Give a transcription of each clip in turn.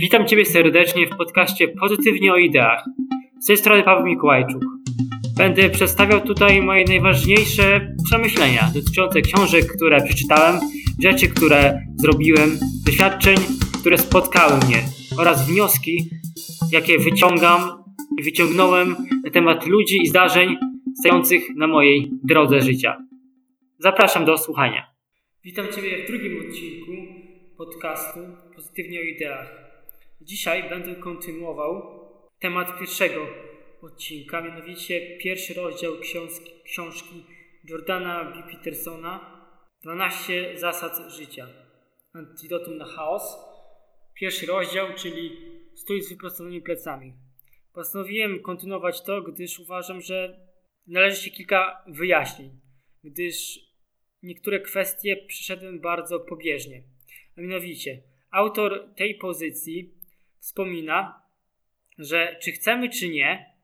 Witam Ciebie serdecznie w podcaście Pozytywnie o ideach. Z tej strony Paweł Mikołajczuk. Będę przedstawiał tutaj moje najważniejsze przemyślenia dotyczące książek, które przeczytałem, rzeczy, które zrobiłem, doświadczeń, które spotkały mnie oraz wnioski, jakie wyciągam i wyciągnąłem na temat ludzi i zdarzeń stojących na mojej drodze życia. Zapraszam do słuchania. Witam Ciebie w drugim odcinku podcastu Pozytywnie o ideach. Dzisiaj będę kontynuował temat pierwszego odcinka, mianowicie pierwszy rozdział książki, książki Jordana B. Petersona 12 zasad życia. Antidotum na chaos. Pierwszy rozdział, czyli stój z wyprostowanymi plecami. Postanowiłem kontynuować to, gdyż uważam, że należy się kilka wyjaśnień, gdyż niektóre kwestie przyszedłem bardzo pobieżnie. A mianowicie, autor tej pozycji wspomina, że czy chcemy, czy nie,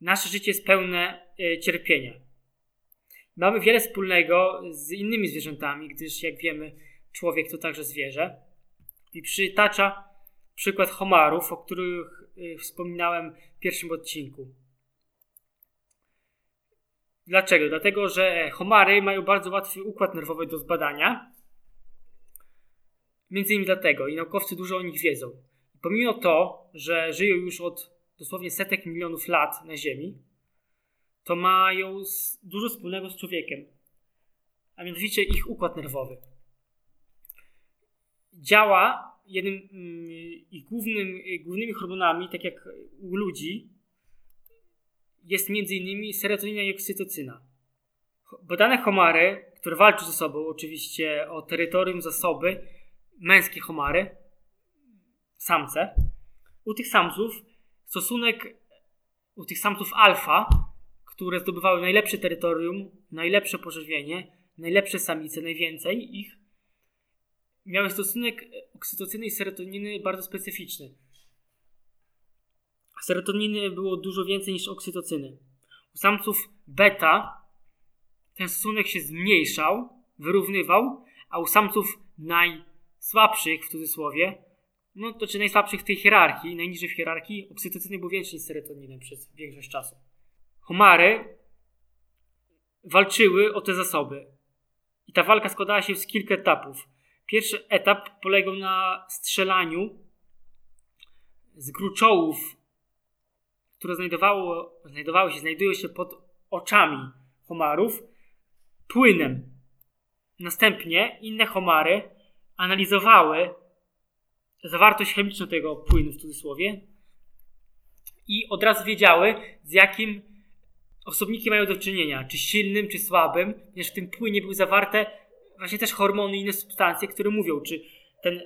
nasze życie jest pełne e, cierpienia. Mamy wiele wspólnego z innymi zwierzętami, gdyż jak wiemy, człowiek to także zwierzę. I przytacza przykład homarów, o których e, wspominałem w pierwszym odcinku. Dlaczego? Dlatego, że homary mają bardzo łatwy układ nerwowy do zbadania. Między innymi dlatego i naukowcy dużo o nich wiedzą. Pomimo to, że żyją już od dosłownie setek milionów lat na Ziemi, to mają dużo wspólnego z człowiekiem, a mianowicie ich układ nerwowy. Działa jednym mm, i głównym, głównymi hormonami, tak jak u ludzi, jest m.in. serotonina i oksytocyna. Badane homary, które walczą ze sobą oczywiście o terytorium zasoby, męskie homary, samce, u tych samców stosunek, u tych samców alfa, które zdobywały najlepsze terytorium, najlepsze pożywienie, najlepsze samice, najwięcej ich, miały stosunek oksytocyny i serotoniny bardzo specyficzny. Serotoniny było dużo więcej niż oksytocyny. U samców beta ten stosunek się zmniejszał, wyrównywał, a u samców najsłabszych, w cudzysłowie, no to czy najsłabszych w tej hierarchii, najniżej w hierarchii, oksytocyny był większy niż serotoniny przez większość czasu. Homary walczyły o te zasoby. I ta walka składała się z kilku etapów. Pierwszy etap polegał na strzelaniu z gruczołów które znajdowało, znajdowały się, znajdują się pod oczami homarów, płynem. Następnie inne homary analizowały zawartość chemiczną tego płynu w cudzysłowie i od razu wiedziały, z jakim osobnikiem mają do czynienia, czy silnym, czy słabym, ponieważ w tym płynie były zawarte właśnie też hormony i inne substancje, które mówią, czy ten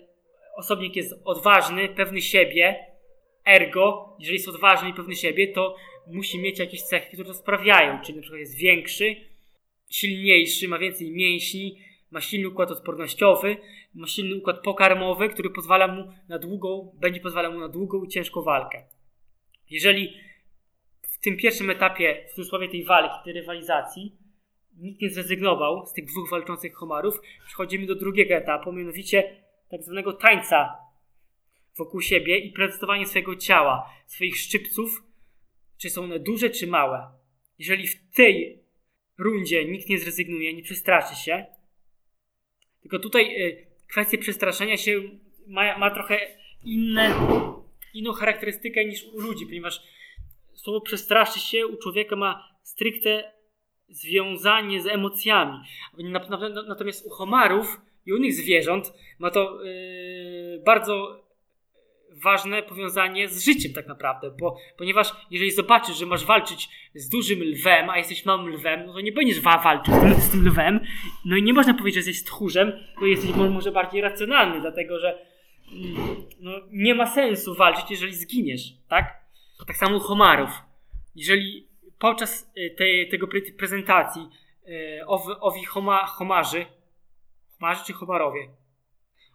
osobnik jest odważny, pewny siebie, Ergo, jeżeli jest odważny i pewny siebie, to musi mieć jakieś cechy, które to sprawiają. Czyli na przykład jest większy, silniejszy, ma więcej mięśni, ma silny układ odpornościowy, ma silny układ pokarmowy, który pozwala mu na długą, będzie pozwalał mu na długą i ciężką walkę. Jeżeli w tym pierwszym etapie, w cudzysłowie tej walki, tej rywalizacji, nikt nie zrezygnował z tych dwóch walczących homarów, przechodzimy do drugiego etapu, mianowicie tak zwanego tańca wokół siebie i prezentowanie swojego ciała, swoich szczypców, czy są one duże, czy małe. Jeżeli w tej rundzie nikt nie zrezygnuje, nie przestraszy się, tylko tutaj y, kwestia przestraszenia się ma, ma trochę inne, inną charakterystykę niż u ludzi, ponieważ słowo przestraszy się u człowieka ma stricte związanie z emocjami. Natomiast u homarów i u innych zwierząt ma to yy, bardzo ważne powiązanie z życiem tak naprawdę, bo, ponieważ jeżeli zobaczysz, że masz walczyć z dużym lwem, a jesteś małym lwem, no to nie będziesz walczyć z tym lwem, no i nie można powiedzieć, że jesteś tchórzem, to jesteś może bardziej racjonalny, dlatego że mm, no, nie ma sensu walczyć, jeżeli zginiesz, tak? Tak samo u homarów. Jeżeli podczas y, tej, tego prezentacji y, owi, owi homa, homarzy, homarzy czy homarowie?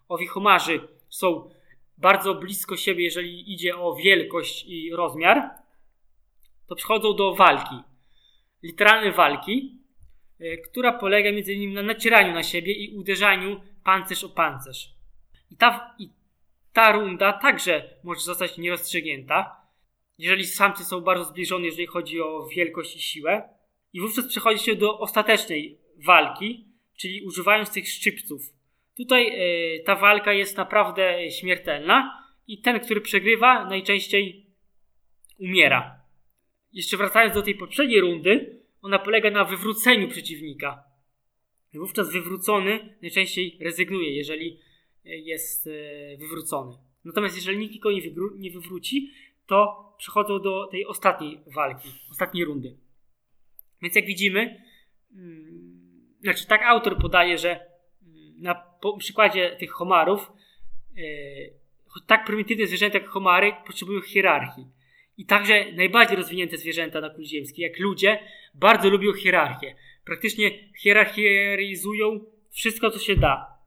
Owi homarzy są bardzo blisko siebie, jeżeli idzie o wielkość i rozmiar, to przychodzą do walki. Literalnej walki, e, która polega między innymi na nacieraniu na siebie i uderzaniu pancerz o pancerz. I ta, i ta runda także może zostać nierozstrzygnięta, jeżeli samcy są bardzo zbliżone, jeżeli chodzi o wielkość i siłę. I wówczas przechodzi się do ostatecznej walki, czyli używając tych szczypców. Tutaj y, ta walka jest naprawdę śmiertelna i ten, który przegrywa, najczęściej umiera. Jeszcze wracając do tej poprzedniej rundy, ona polega na wywróceniu przeciwnika. Wówczas wywrócony najczęściej rezygnuje, jeżeli jest e, wywrócony. Natomiast jeżeli nikt go nie, wywróci, to przechodzą do tej ostatniej walki, ostatniej rundy. Więc jak widzimy, mm, znaczy tak autor podaje, że na przykładzie tych homarów, choć tak prymitywne zwierzęta jak homary potrzebują hierarchii. I także najbardziej rozwinięte zwierzęta na kuli ziemskiej, jak ludzie, bardzo lubią hierarchię. Praktycznie hierarchizują wszystko, co się da.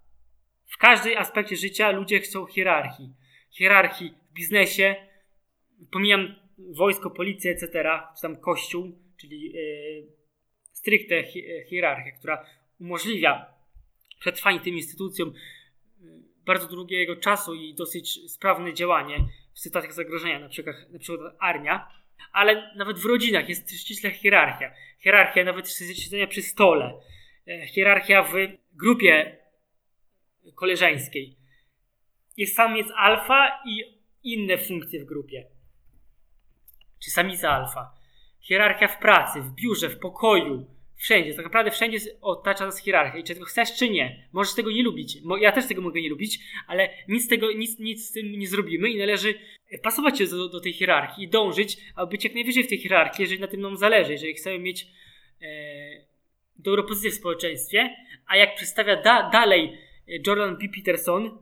W każdym aspekcie życia ludzie chcą hierarchii. Hierarchii w biznesie, pomijam wojsko, policję, etc., czy tam kościół, czyli yy, stricte hierarchię, która umożliwia przetrwanie tym instytucjom e, bardzo długiego czasu i dosyć sprawne działanie w sytuacjach zagrożenia, na przykład, na przykład armia, ale nawet w rodzinach jest ściśle hierarchia. Hierarchia nawet siedzenia przy stole, e, hierarchia w grupie koleżeńskiej. Jest samiec alfa i inne funkcje w grupie. Czy samica alfa. Hierarchia w pracy, w biurze, w pokoju, wszędzie. Tak naprawdę wszędzie otacza nas hierarchia. I czy tego chcesz, czy nie. Możesz tego nie lubić. Ja też tego mogę nie lubić, ale nic, tego, nic, nic z tym nie zrobimy i należy pasować się do, do tej hierarchii i dążyć, aby być jak najwyżej w tej hierarchii, jeżeli na tym nam zależy, jeżeli chcemy mieć e, dobrą pozycję w społeczeństwie. A jak przedstawia da, dalej Jordan B. Peterson,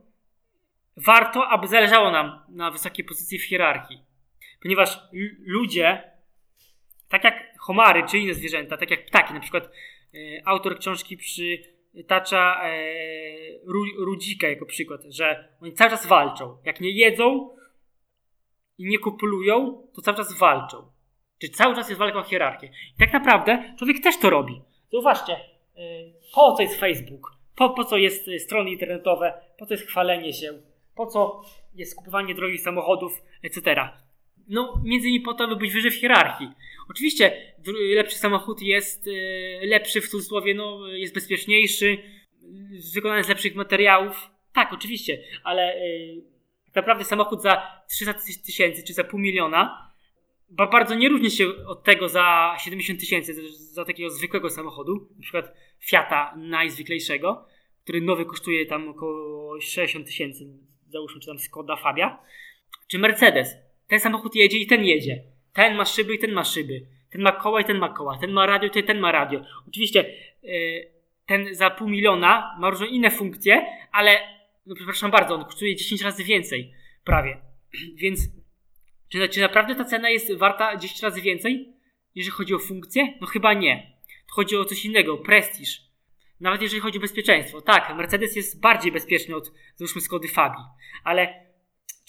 warto, aby zależało nam na wysokiej pozycji w hierarchii. Ponieważ ludzie, tak jak homary czy inne zwierzęta, tak jak ptaki, na przykład e, autor książki przytacza e, rudzika jako przykład, że oni cały czas walczą. Jak nie jedzą i nie kopulują, to cały czas walczą. Czyli cały czas jest walka o hierarchię. I tak naprawdę człowiek też to robi. Zauważcie, e, po co jest Facebook? Po, po co jest strony internetowe? Po co jest chwalenie się? Po co jest kupowanie drogich samochodów, etc. No, między innymi po to, aby być wyżej w hierarchii. Oczywiście lepszy samochód jest e, lepszy w cudzysłowie, no, jest bezpieczniejszy, wykonany z lepszych materiałów. Tak, oczywiście, ale tak naprawdę samochód za 300 tysięcy czy za pół miliona bardzo nie różni się od tego za 70 tysięcy, za takiego zwykłego samochodu, na przykład Fiata najzwyklejszego, który nowy kosztuje tam około 60 tysięcy, załóżmy, czy tam Skoda Fabia, czy Mercedes. Ten samochód jedzie i ten jedzie. Ten ma szyby i ten ma szyby. Ten ma koła i ten ma koła. Ten ma radio i ten ma radio. Oczywiście yy, ten za pół miliona ma różne inne funkcje, ale no przepraszam bardzo, on kosztuje 10 razy więcej prawie. Więc czy, czy naprawdę ta cena jest warta 10 razy więcej, jeżeli chodzi o funkcję? No chyba nie. To chodzi o coś innego, prestiż. Nawet jeżeli chodzi o bezpieczeństwo. Tak, Mercedes jest bardziej bezpieczny od, załóżmy, Skody Fabii. Ale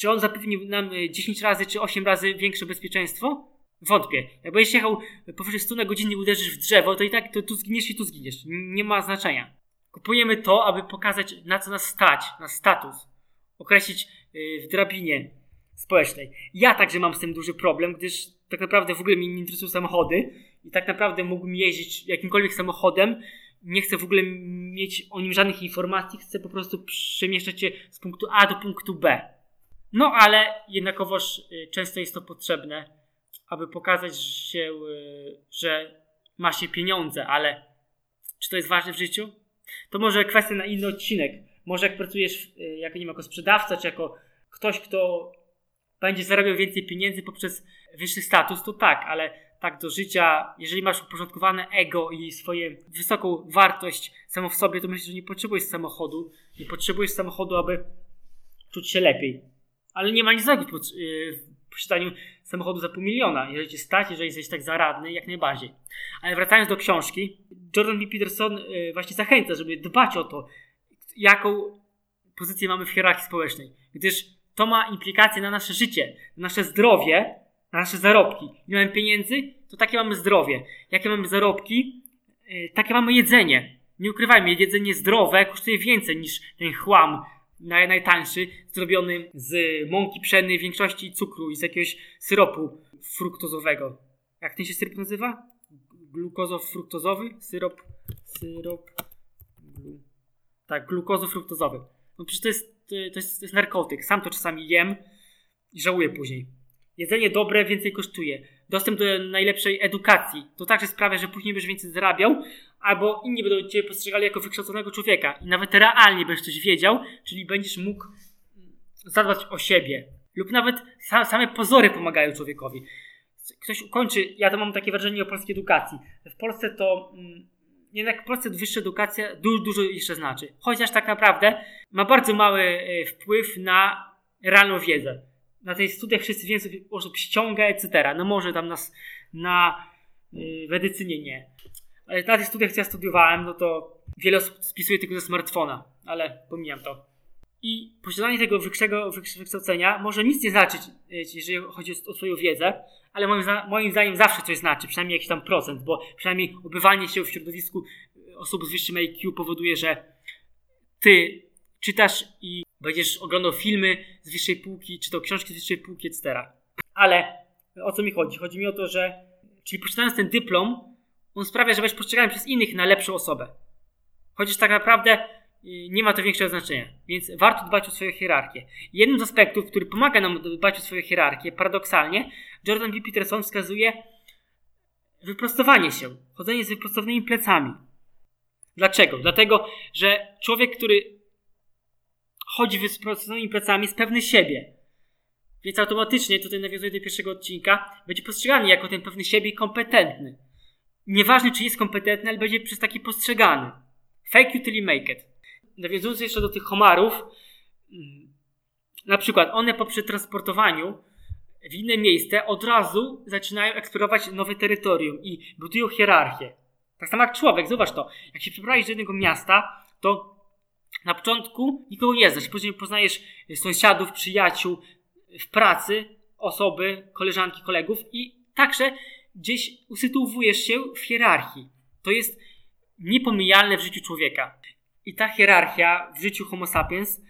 czy on zapewni nam 10 razy czy 8 razy większe bezpieczeństwo? Wątpię. Jak będziesz jechał powyżej 100 na godzinę i uderzysz w drzewo, to i tak to tu zginiesz i tu zginiesz. Nie ma znaczenia. Kupujemy to, aby pokazać na co nas stać, na status. Określić y, w drabinie społecznej. Ja także mam z tym duży problem, gdyż tak naprawdę w ogóle mnie nie interesują samochody i tak naprawdę mógłbym jeździć jakimkolwiek samochodem. Nie chcę w ogóle mieć o nim żadnych informacji, chcę po prostu przemieszczać się z punktu A do punktu B. No ale jednakowoż y, często jest to potrzebne, aby pokazać się, y, że ma się pieniądze, ale czy to jest ważne w życiu? To może kwestia na inny odcinek. Może jak pracujesz y, jako, nie wiem, jako sprzedawca, czy jako ktoś, kto będzie zarabiał więcej pieniędzy poprzez wyższy status, to tak, ale tak do życia, jeżeli masz uporządkowane ego i swoją wysoką wartość samo w sobie, to myślę, że nie potrzebujesz samochodu. Nie potrzebujesz samochodu, aby czuć się lepiej. Ale nie ma nic złego w y, posiadaniu samochodu za pół miliona. Jeżeli cię stać, jeżeli jesteś tak zaradny, jak najbardziej. Ale wracając do książki, Jordan B. Peterson y, właśnie zachęca, żeby dbać o to, jaką pozycję mamy w hierarchii społecznej. Gdyż to ma implikacje na nasze życie, na nasze zdrowie, na nasze zarobki. Nie mamy pieniędzy, to takie mamy zdrowie. Jakie mamy zarobki, yy, takie mamy jedzenie. Nie ukrywajmy, jedzenie zdrowe kosztuje więcej niż ten chłam naj, najtańszy, zrobiony z mąki pszennej, większości cukru i z jakiegoś syropu fruktozowego. Jak ten się syrop nazywa? Glukozo-fruktozowy? Syrop, syrop, tak, glukozo-fruktozowy. No przecież to jest, to jest, to jest narkotyk. Sam to czasami jem i żałuję później. Jedzenie dobre więcej kosztuje. Dostęp do najlepszej edukacji. To także sprawia, że później będziesz więcej zarabiał, albo inni będą cię postrzegali jako wykształconego człowieka i nawet realnie będziesz coś wiedział, czyli będziesz mógł zadbać o siebie. Lub nawet same pozory pomagają człowiekowi. Ktoś ukończy, ja to mam takie wrażenie o polskiej edukacji. W Polsce to mm, jednak w Polsce wyższa edukacja dużo, dużo jeszcze znaczy. Chociaż tak naprawdę ma bardzo mały e, wpływ na realną wiedzę. Na tych studiach wszyscy więcej osób ściąga, etc. No może tam nas na yy, medycynie nie. Ale na tych studiach, co ja studiowałem, no to wiele osób spisuje tylko ze smartfona, ale pomijam to. I posiadanie tego wyższego wykształcenia może nic nie znaczyć, y, jeżeli chodzi o Twoją wiedzę, ale moim, moim zdaniem zawsze coś znaczy, przynajmniej jakiś tam procent, bo przynajmniej obywanie się w środowisku osób z wyższym IQ powoduje, że Ty czytasz i będziesz oglądał filmy z wyższej półki, czytał książki z wyższej półki, etc. Ale o co mi chodzi? Chodzi mi o to, że czyli posiadając ten dyplom, on sprawia, że będziesz postrzegany przez innych na lepszą osobę. Chociaż tak naprawdę y, nie ma to większego znaczenia, więc warto dbać o swoją hierarchię. Jednym z aspektów, który pomaga nam dbać o swoją hierarchię, paradoksalnie, Jordan B. Peterson wskazuje wyprostowanie się, chodzenie z wyprostowanymi plecami. Dlaczego? Dlatego, że człowiek, który chodzi wyprostowanymi plecami, jest pewny siebie. Więc automatycznie, tutaj nawiązuję do pierwszego odcinka, będzie postrzegany jako ten pewny siebie i kompetentny nieważne czy jest kompetentny, ale będzie przez taki postrzegany. Fake utility make it. Nawiązując jeszcze do tych homarów, mm, na przykład one po przetransportowaniu w inne miejsce od razu zaczynają eksplorować nowe terytorium i budują hierarchię. Tak samo jak człowiek, zobacz to. Jak się przeprowadzisz do jednego miasta, to na początku nikogo nie znasz. Później poznajesz sąsiadów, przyjaciół, w pracy, osoby, koleżanki, kolegów i także gdzieś usytuowujesz się w hierarchii. To jest niepomijalne w życiu człowieka. I ta hierarchia w życiu Homo sapiens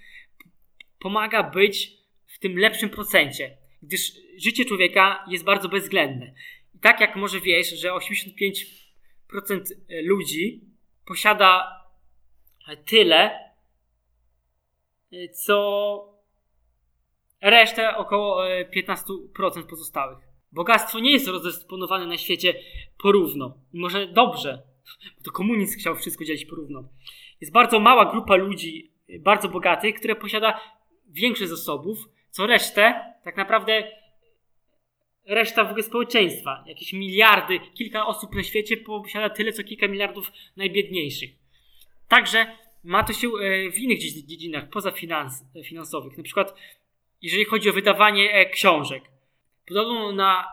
pomaga być w tym lepszym procencie, gdyż życie człowieka jest bardzo bezwzględne. I tak jak może wiesz, że 85% ludzi posiada tyle, co resztę około 15% pozostałych. Bogactwo nie jest rozdysponowane na świecie porówno. może dobrze, bo to komunizm chciał wszystko dzielić porówno. Jest bardzo mała grupa ludzi, bardzo bogatych, które posiada większe zasobów, co resztę, tak naprawdę reszta w ogóle społeczeństwa. Jakieś miliardy, kilka osób na świecie posiada tyle, co kilka miliardów najbiedniejszych. Także ma to się e, w innych dziedzinach, poza finans, finansowych. Na przykład, jeżeli chodzi o wydawanie e, książek. Podobno na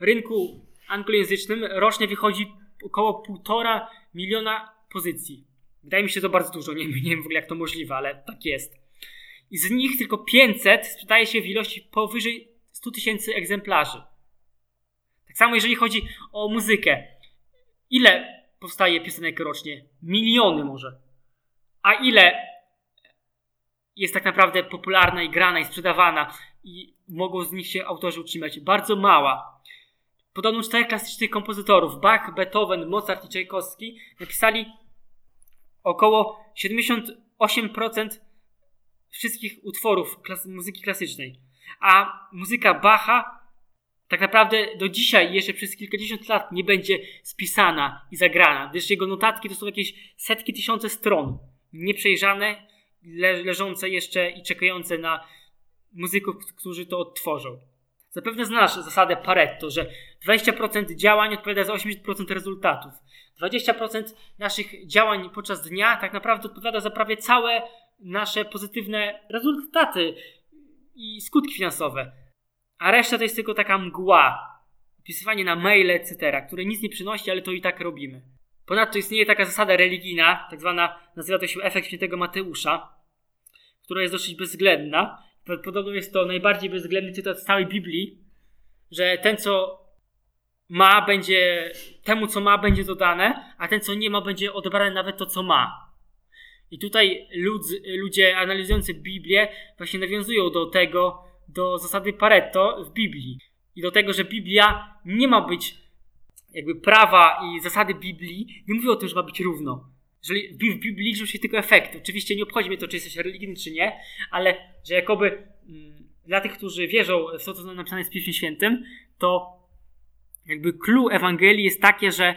rynku anglojęzycznym rocznie wychodzi około półtora miliona pozycji. Wydaje mi się to bardzo dużo, nie, nie wiem w ogóle jak to możliwe, ale tak jest. I z nich tylko 500 sprzedaje się w ilości powyżej 100 tysięcy egzemplarzy. Tak samo jeżeli chodzi o muzykę. Ile powstaje piosenek rocznie? Miliony może. A ile jest tak naprawdę popularna i grana i sprzedawana i mogą z nich się autorzy utrzymać. Bardzo mała. Podobno czterech klasycznych kompozytorów, Bach, Beethoven, Mozart i Czajkowski, napisali około 78% wszystkich utworów klas muzyki klasycznej. A muzyka Bacha tak naprawdę do dzisiaj, jeszcze przez kilkadziesiąt lat, nie będzie spisana i zagrana, gdyż jego notatki to są jakieś setki tysiące stron, nieprzejrzane, le leżące jeszcze i czekające na muzyków, którzy to odtworzą. Zapewne znasz zasadę Pareto, że 20% działań odpowiada za 80% rezultatów. 20% naszych działań podczas dnia tak naprawdę odpowiada za prawie całe nasze pozytywne rezultaty i skutki finansowe. A reszta to jest tylko taka mgła, wpisywanie na maile, etc., które nic nie przynosi, ale to i tak robimy. Ponadto istnieje taka zasada religijna, tak zwana, nazywa to się efekt świętego Mateusza, która jest dosyć bezwzględna. Podobno jest to najbardziej bezwzględny cytat z całej Biblii, że ten, co ma, będzie, temu, co ma, będzie dodane, a ten, co nie ma, będzie odebrane nawet to, co ma. I tutaj ludz, ludzie analizujący Biblię właśnie nawiązują do tego, do zasady Pareto w Biblii. I do tego, że Biblia nie ma być jakby prawa i zasady Biblii, nie mówią o tym, że ma być równo. Jeżeli w Biblii liczą się tylko efekty. Oczywiście nie obchodzi mnie to, czy jesteś religijny, czy nie, ale że jakoby mm, dla tych, którzy wierzą w to, co napisane jest w Piśmie Świętym, to jakby clue Ewangelii jest takie, że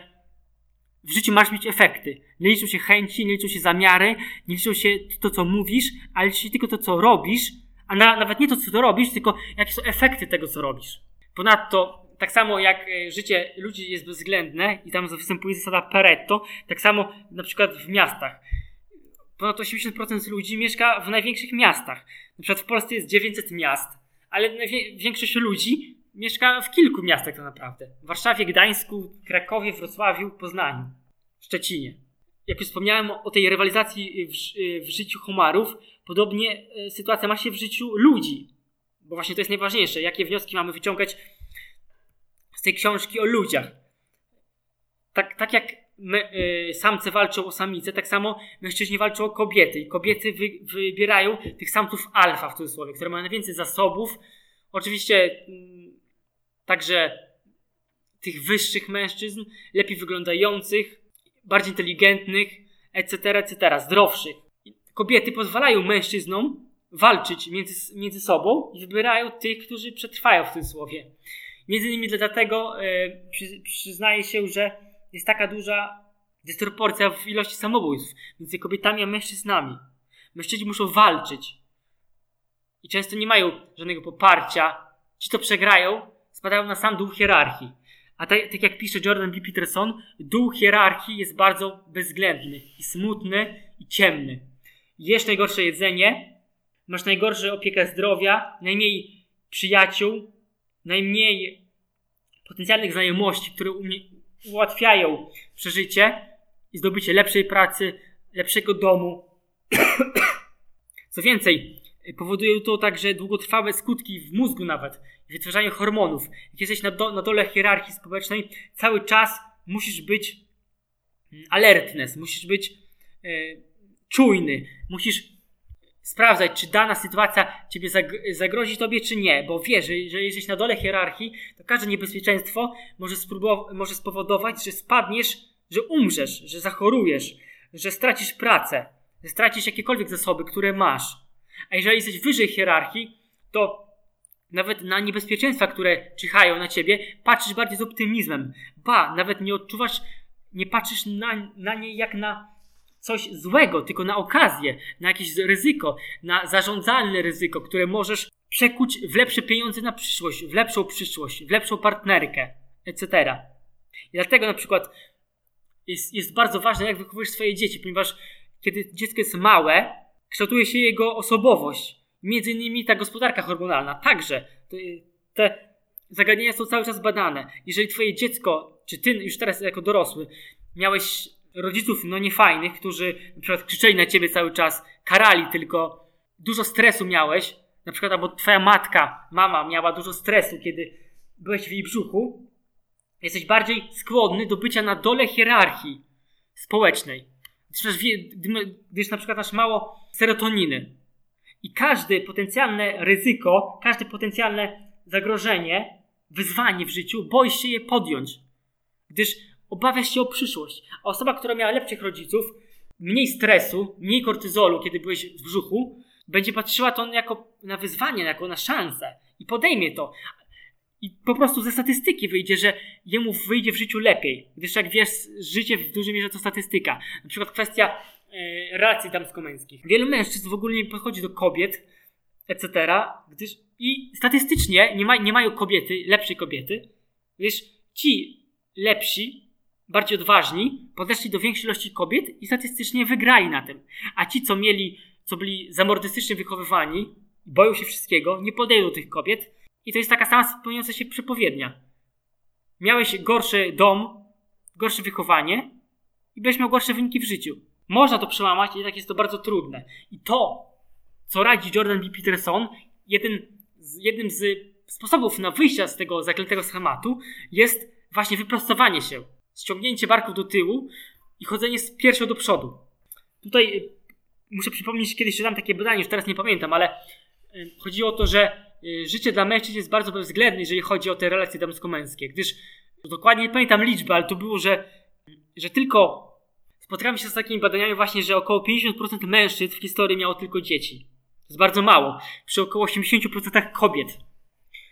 w życiu masz mieć efekty. Nie liczą się chęci, nie liczą się zamiary, nie liczą się to, co mówisz, ale liczy się tylko to, co robisz, a na, nawet nie to, co to robisz, tylko jakie są efekty tego, co robisz. Ponadto, tak samo jak e, życie ludzi jest bezwzględne i tam występuje zasada Pareto, tak samo na przykład w miastach. Ponad 80% ludzi mieszka w największych miastach. Na przykład w Polsce jest 900 miast, ale większość ludzi mieszka w kilku miastach tak naprawdę. W Warszawie, Gdańsku, Krakowie, Wrocławiu, Poznaniu, Szczecinie. Jak już wspomniałem o tej rywalizacji w, w życiu homarów, podobnie e, sytuacja ma się w życiu ludzi. Bo właśnie to jest najważniejsze. Jakie wnioski mamy wyciągać tej książki o ludziach. Tak, tak jak y, samce walczą o samice, tak samo mężczyźni walczą o kobiety. I kobiety wy, wybierają tych samców alfa w cudzysłowie, które mają najwięcej zasobów. Oczywiście y, także tych wyższych mężczyzn, lepiej wyglądających, bardziej inteligentnych, etc., etc., zdrowszych. Kobiety pozwalają mężczyznom walczyć między, między sobą i wybierają tych, którzy przetrwają w tym słowie. Między innymi dlatego e, przy, przyznaje się, że jest taka duża dysproporcja w ilości samobójstw między kobietami a mężczyznami. Mężczyźni muszą walczyć i często nie mają żadnego poparcia. Ci, to przegrają, spadają na sam dół hierarchii. A tak, tak, jak pisze Jordan B. Peterson, dół hierarchii jest bardzo bezwzględny i smutny i ciemny. Jesz najgorsze jedzenie, masz najgorsze opiekę zdrowia, najmniej przyjaciół, najmniej potencjalnych znajomości, które ułatwiają przeżycie i zdobycie lepszej pracy, lepszego domu. Co więcej, powoduje to także długotrwałe skutki w mózgu nawet, w wytwarzaniu hormonów. Jak jesteś na, do, na dole hierarchii społecznej, cały czas musisz być mm, alertness, musisz być e, czujny, musisz sprawdzać, czy dana sytuacja ciebie zagrozi tobie, czy nie, bo wiesz, że, że jesteś na dole hierarchii, to każde niebezpieczeństwo może, może spowodować, że spadniesz, że umrzesz, że zachorujesz, że stracisz pracę, że stracisz jakiekolwiek zasoby, które masz. A jeżeli jesteś wyżej hierarchii, to nawet na niebezpieczeństwa, które czyhają na ciebie, patrzysz bardziej z optymizmem. Ba, nawet nie odczuwasz, nie patrzysz na, na nie jak na coś złego, tylko na okazję, na jakieś ryzyko, na zarządzalne ryzyko, które możesz przekuć w lepsze pieniądze na przyszłość, w lepszą przyszłość, w lepszą partnerkę, etc. I dlatego na przykład jest, jest bardzo ważne, jak wychowujesz swoje dzieci, ponieważ kiedy dziecko jest małe, kształtuje się jego osobowość. Między innymi ta gospodarka hormonalna także. Te zagadnienia są cały czas badane. Jeżeli twoje dziecko, czy ty już teraz jako dorosły, miałeś rodziców no niefajnych, którzy na przykład krzyczeli na ciebie cały czas, karali tylko, dużo stresu miałeś, na przykład albo twoja matka, mama miała dużo stresu, kiedy byłeś w jej brzuchu, jesteś bardziej skłonny do bycia na dole hierarchii społecznej. Gdyż, gdyż na przykład masz mało serotoniny. I każde potencjalne ryzyko, każde potencjalne zagrożenie, wyzwanie w życiu, boisz się je podjąć. Gdyż obawiasz się o przyszłość. A osoba, która miała lepszych rodziców, mniej stresu, mniej kortyzolu, kiedy byłeś w brzuchu, będzie patrzyła to jako na wyzwanie, jako na szansę i podejmie to. I po prostu ze statystyki wyjdzie, że jemu wyjdzie w życiu lepiej. Gdyż jak wiesz, życie w dużej mierze to statystyka. Na przykład kwestia e, relacji damsko-męskich. Wielu mężczyzn w ogóle nie podchodzi do kobiet, etc., gdyż i statystycznie nie, ma, nie mają kobiety, lepszej kobiety, gdyż ci lepsi bardziej odważni, podeszli do większej ilości kobiet i statystycznie wygrali na tym. A ci, co mieli, co byli zamordystycznie wychowywani, boją się wszystkiego, nie podejdą do tych kobiet. I to jest taka sama spełniająca się przepowiednia. Miałeś gorszy dom, gorsze wychowanie i będziesz miał gorsze wyniki w życiu. Można to przełamać, jednak jest to bardzo trudne. I to, co radzi Jordan B. Peterson, jeden z, jednym z sposobów na wyjście z tego zaklętego schematu jest właśnie wyprostowanie się ściągnięcie barków do tyłu i chodzenie z piersią do przodu. Tutaj muszę przypomnieć, kiedyś czytałem takie badanie, już teraz nie pamiętam, ale y, chodzi o to, że y, życie dla mężczyzn jest bardzo bezwzględne, jeżeli chodzi o te relacje damsko-męskie, gdyż dokładnie nie pamiętam liczby, ale to było, że, że tylko spotkałem się z takimi badaniami właśnie, że około 50% mężczyzn w historii miało tylko dzieci. To jest bardzo mało. Przy około 80% kobiet.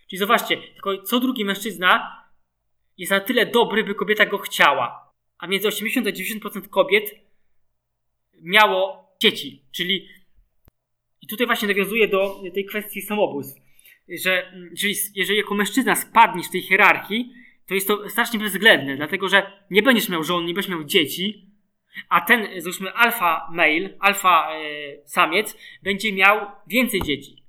Czyli zobaczcie, tylko co drugi mężczyzna jest na tyle dobry, by kobieta go chciała. A między 80 a 90% kobiet miało dzieci. Czyli i tutaj właśnie nawiązuje do tej kwestii samobójstw. Że czyli jeżeli jako mężczyzna spadniesz w tej hierarchii, to jest to strasznie bezwzględne, dlatego że nie będziesz miał żon, nie będziesz miał dzieci, a ten, załóżmy, alfa male, alfa e, samiec będzie miał więcej dzieci.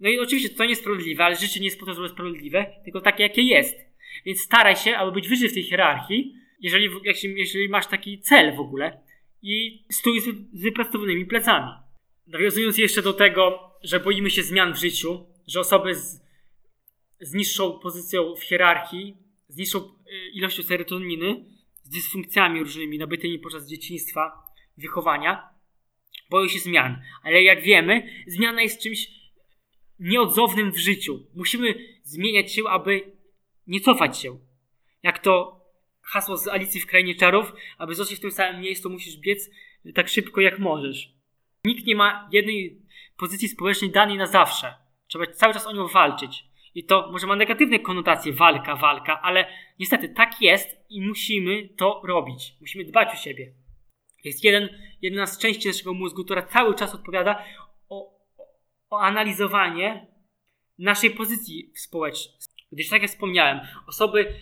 No i oczywiście to niesprawiedliwe, ale życie nie jest po to, żeby sprawiedliwe, tylko takie, jakie jest. Więc staraj się, aby być wyżej w tej hierarchii, jeżeli, jeżeli masz taki cel w ogóle i stój z, z plecami. Nawiązując jeszcze do tego, że boimy się zmian w życiu, że osoby z, z niższą pozycją w hierarchii, z niższą e, ilością serotoniny, z dysfunkcjami różnymi nabytymi podczas dzieciństwa, wychowania, boją się zmian. Ale jak wiemy, zmiana jest czymś nieodzownym w życiu. Musimy zmieniać się, aby nie cofać się. Jak to hasło z Alicji w Krainie Czarów, aby zostać w tym samym miejscu, musisz biec tak szybko jak możesz. Nikt nie ma jednej pozycji społecznej danej na zawsze. Trzeba cały czas o nią walczyć. I to może ma negatywne konotacje, walka, walka, ale niestety tak jest i musimy to robić. Musimy dbać o siebie. Jest jeden, jedna z części naszego mózgu, która cały czas odpowiada o, o analizowanie naszej pozycji społecznej. Gdyż tak jak wspomniałem, osoby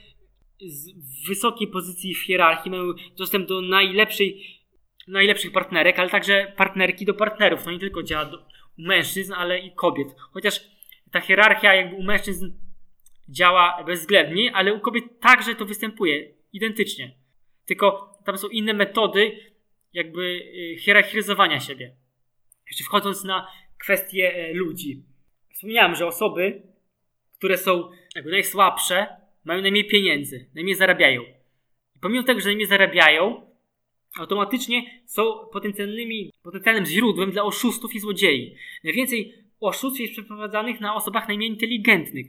z wysokiej pozycji w hierarchii mają dostęp do najlepszej, najlepszych partnerek, ale także partnerki do partnerów. To nie tylko działa do, u mężczyzn, ale i kobiet. Chociaż ta hierarchia jakby u mężczyzn działa bezwzględnie, ale u kobiet także to występuje identycznie. Tylko tam są inne metody jakby y, hierarchizowania siebie. Jeszcze wchodząc na kwestie e, ludzi. Wspomniałem, że osoby, które są jakby najsłabsze, mają najmniej pieniędzy, najmniej zarabiają. I pomimo tego, że najmniej zarabiają, automatycznie są potencjalnymi, potencjalnym źródłem dla oszustów i złodziei. Najwięcej oszustw jest przeprowadzanych na osobach najmniej inteligentnych,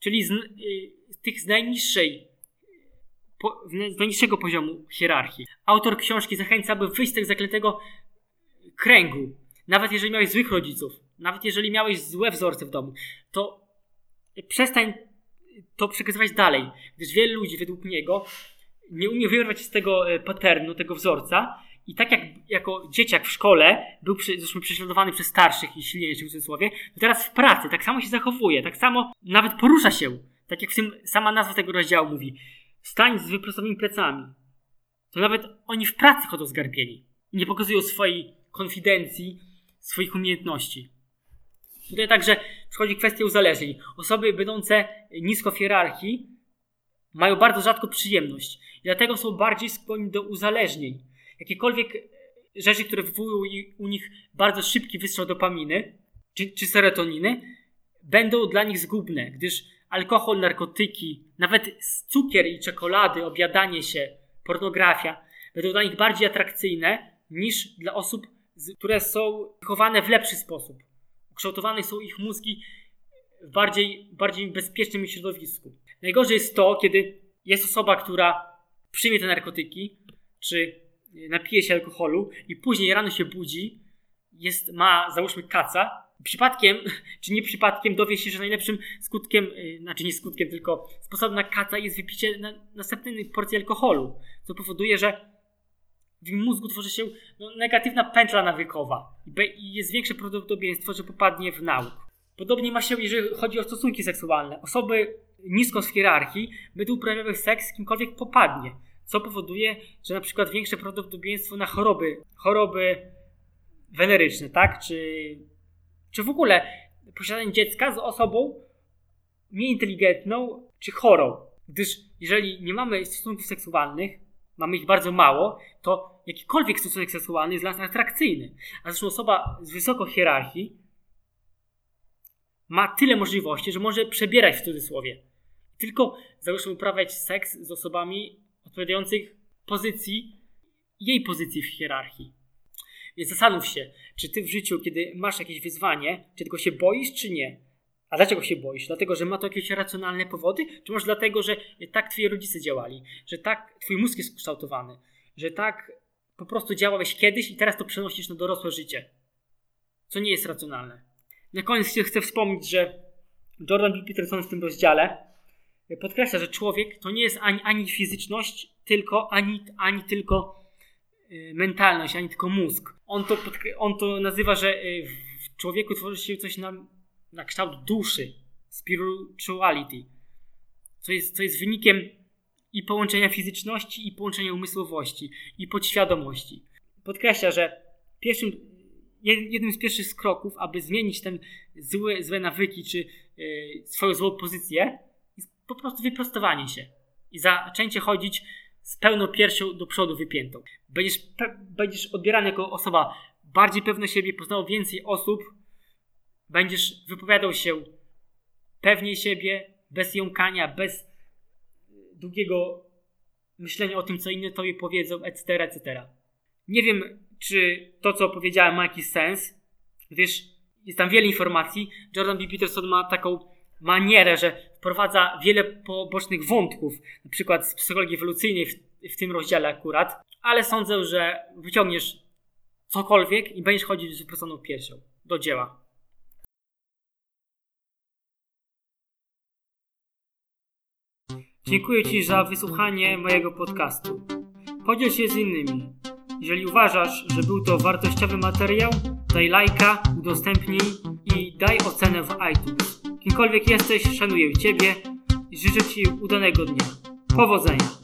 czyli z, y, tych z najniższej z najniższego poziomu hierarchii. Autor książki zachęca, by wyjść z tego zaklętego kręgu. Nawet jeżeli miałeś złych rodziców, nawet jeżeli miałeś złe wzorce w domu, to przestań to przekazywać dalej, gdyż wiele ludzi według niego nie umie wyrwać z tego e, paternu, tego wzorca i tak jak jako dzieciak w szkole był zresztą prześladowany przez starszych i silniejszych w cudzysłowie, to teraz w pracy tak samo się zachowuje, tak samo nawet porusza się. Tak jak w tym sama nazwa tego rozdziału mówi. Stań z wyprostowanymi plecami. To nawet oni w pracy chodzą zgarbieni. I nie pokazują swojej konfidencji, swoich umiejętności. Tutaj także przychodzi kwestia uzależnień. Osoby będące nisko w hierarchii mają bardzo rzadko przyjemność. I dlatego są bardziej skłonni do uzależnień jakiekolwiek rzeczy, które wywołują u nich bardzo szybki wystrzał dopaminy czy, czy serotoniny, będą dla nich zgubne, gdyż alkohol, narkotyki, nawet cukier i czekolady, obiadanie się, pornografia będą dla nich bardziej atrakcyjne niż dla osób, które są wychowane w lepszy sposób. Ukształtowane są ich mózgi w bardziej, bardziej bezpiecznym środowisku. Najgorzej jest to, kiedy jest osoba, która przyjmie te narkotyki, czy napije się alkoholu i później rano się budzi, jest, ma załóżmy kaca, przypadkiem, czy nie przypadkiem dowie się, że najlepszym skutkiem, y, znaczy nie skutkiem, tylko sposobem na kaca jest wypicie na, następnej porcji alkoholu, co powoduje, że w mózgu tworzy się no, negatywna pętla nawykowa i jest większe prawdopodobieństwo, że popadnie w nauk. Podobnie ma się, jeżeli chodzi o stosunki seksualne. Osoby nisko z hierarchii będą uprawiały seks z kimkolwiek popadnie co powoduje, że na przykład większe prawdopodobieństwo na choroby, choroby weneryczne, tak? Czy, czy w ogóle posiadanie dziecka z osobą mniej inteligentną czy chorą. Gdyż jeżeli nie mamy stosunków seksualnych, mamy ich bardzo mało, to jakikolwiek stosunek seksualny jest dla nas atrakcyjny. A zresztą osoba z wysoką hierarchii ma tyle możliwości, że może przebierać w cudzysłowie. Tylko załóżmy uprawiać seks z osobami odpowiadających pozycji, jej pozycji w hierarchii. Więc zastanów się, czy ty w życiu, kiedy masz jakieś wyzwanie, czy tego się boisz, czy nie. A dlaczego się boisz? Dlatego, że ma to jakieś racjonalne powody? Czy może dlatego, że tak twoi rodzice działali? Że tak twój mózg jest kształtowany? Że tak po prostu działałeś kiedyś i teraz to przenosisz na dorosłe życie? Co nie jest racjonalne. Na koniec chcę wspomnieć, że Jordan B. Peterson w tym rozdziale podkreśla, że człowiek to nie jest ani, ani fizyczność, tylko ani, ani tylko y, mentalność, ani tylko mózg. On to, on to nazywa, że y, w człowieku tworzy się coś na, na kształt duszy, spirituality, co jest, co jest wynikiem i połączenia fizyczności, i połączenia umysłowości, i podświadomości. Podkreśla, że pierwszym, jednym z pierwszych kroków, aby zmienić ten złe, złe nawyki, czy yy, swoją złą pozycję, jest po prostu wyprostowanie się i zaczęcie chodzić z pełną piersią do przodu wypiętą. Będziesz, będziesz odbierany jako osoba bardziej pewna siebie, poznał więcej osób, będziesz wypowiadał się pewniej siebie, bez jąkania, bez długiego myślenia o tym, co inni tobie powiedzą, etc., etc. Nie wiem, czy to, co powiedziałem, ma jakiś sens, gdyż jest tam wiele informacji. Jordan B. Peterson ma taką manierę, że wprowadza wiele pobocznych wątków, na przykład z psychologii ewolucyjnej w, w tym rozdziale akurat, ale sądzę, że wyciągniesz cokolwiek i będziesz chodzić z wyprostoną piersią do dzieła. Dziękuję Ci za wysłuchanie mojego podcastu. Podziel się z innymi. Jeżeli uważasz, że był to wartościowy materiał, daj lajka, udostępnij i daj ocenę w iTunes. Kimkolwiek jesteś, szanuję Ciebie i życzę Ci udanego dnia. Powodzenia!